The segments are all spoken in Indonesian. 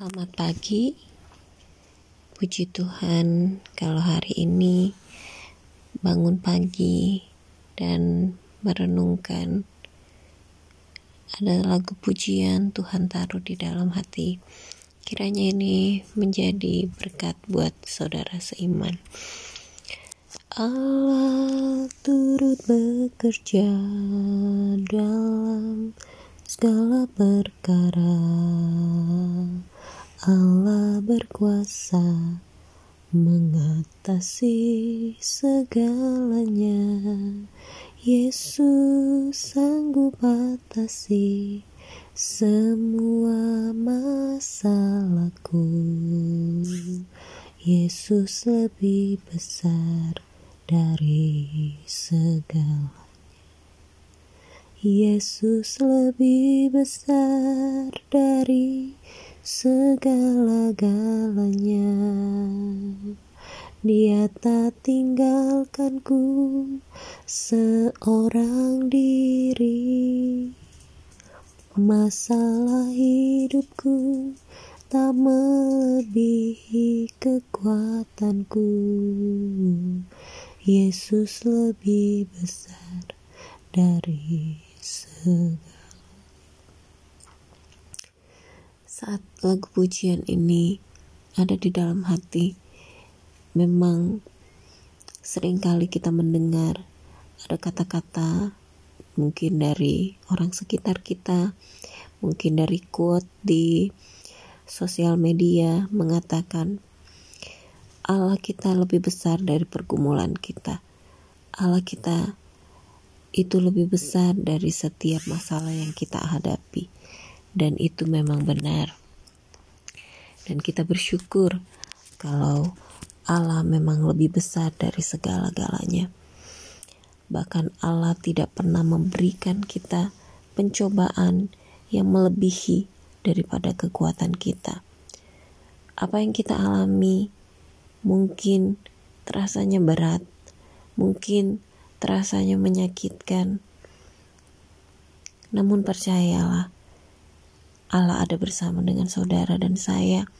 Selamat pagi, puji Tuhan. Kalau hari ini bangun pagi dan merenungkan, ada lagu pujian Tuhan taruh di dalam hati. Kiranya ini menjadi berkat buat saudara seiman. Allah turut bekerja dalam segala perkara Allah berkuasa mengatasi segalanya. Yesus sanggup atasi semua masalahku. Yesus lebih besar dari segalanya. Yesus lebih besar dari segala-galanya. Dia tak tinggalkanku seorang diri. Masalah hidupku tak melebihi kekuatanku. Yesus lebih besar dari segala. Saat lagu pujian ini ada di dalam hati, memang sering kali kita mendengar ada kata-kata mungkin dari orang sekitar kita, mungkin dari quote di sosial media mengatakan Allah kita lebih besar dari pergumulan kita. Allah kita itu lebih besar dari setiap masalah yang kita hadapi dan itu memang benar. Dan kita bersyukur kalau Allah memang lebih besar dari segala-galanya. Bahkan Allah tidak pernah memberikan kita pencobaan yang melebihi daripada kekuatan kita. Apa yang kita alami mungkin terasanya berat, mungkin terasanya menyakitkan. Namun percayalah, Allah ada bersama dengan saudara dan saya.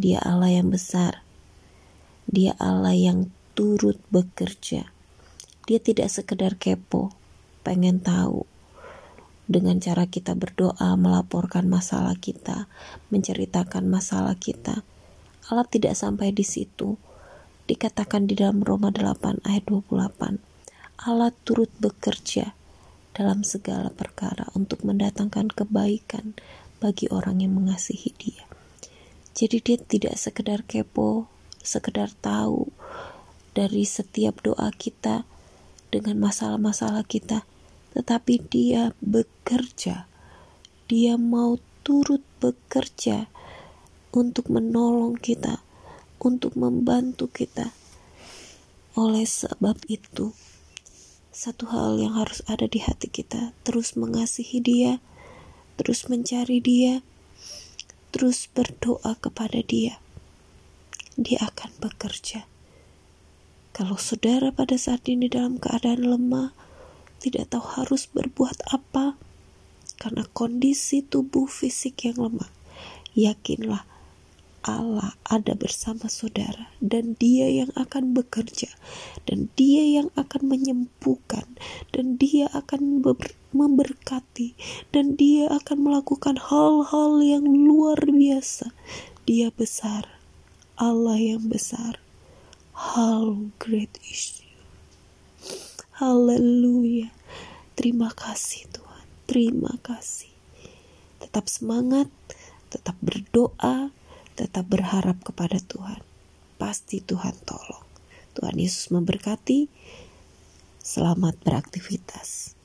Dia Allah yang besar. Dia Allah yang turut bekerja. Dia tidak sekedar kepo, pengen tahu. Dengan cara kita berdoa, melaporkan masalah kita, menceritakan masalah kita. Allah tidak sampai di situ. Dikatakan di dalam Roma 8 ayat 28. Allah turut bekerja dalam segala perkara untuk mendatangkan kebaikan bagi orang yang mengasihi dia. Jadi dia tidak sekedar kepo, sekedar tahu dari setiap doa kita dengan masalah-masalah kita, tetapi dia bekerja. Dia mau turut bekerja untuk menolong kita, untuk membantu kita. Oleh sebab itu, satu hal yang harus ada di hati kita, terus mengasihi Dia, terus mencari Dia, terus berdoa kepada Dia. Dia akan bekerja. Kalau saudara pada saat ini dalam keadaan lemah, tidak tahu harus berbuat apa karena kondisi tubuh fisik yang lemah, yakinlah Allah ada bersama saudara dan dia yang akan bekerja dan dia yang akan menyembuhkan dan dia akan memberkati dan dia akan melakukan hal-hal yang luar biasa. Dia besar Allah yang besar. How great is you. Haleluya. Terima kasih Tuhan. Terima kasih. Tetap semangat tetap berdoa tetap berharap kepada Tuhan. Pasti Tuhan tolong. Tuhan Yesus memberkati. Selamat beraktivitas.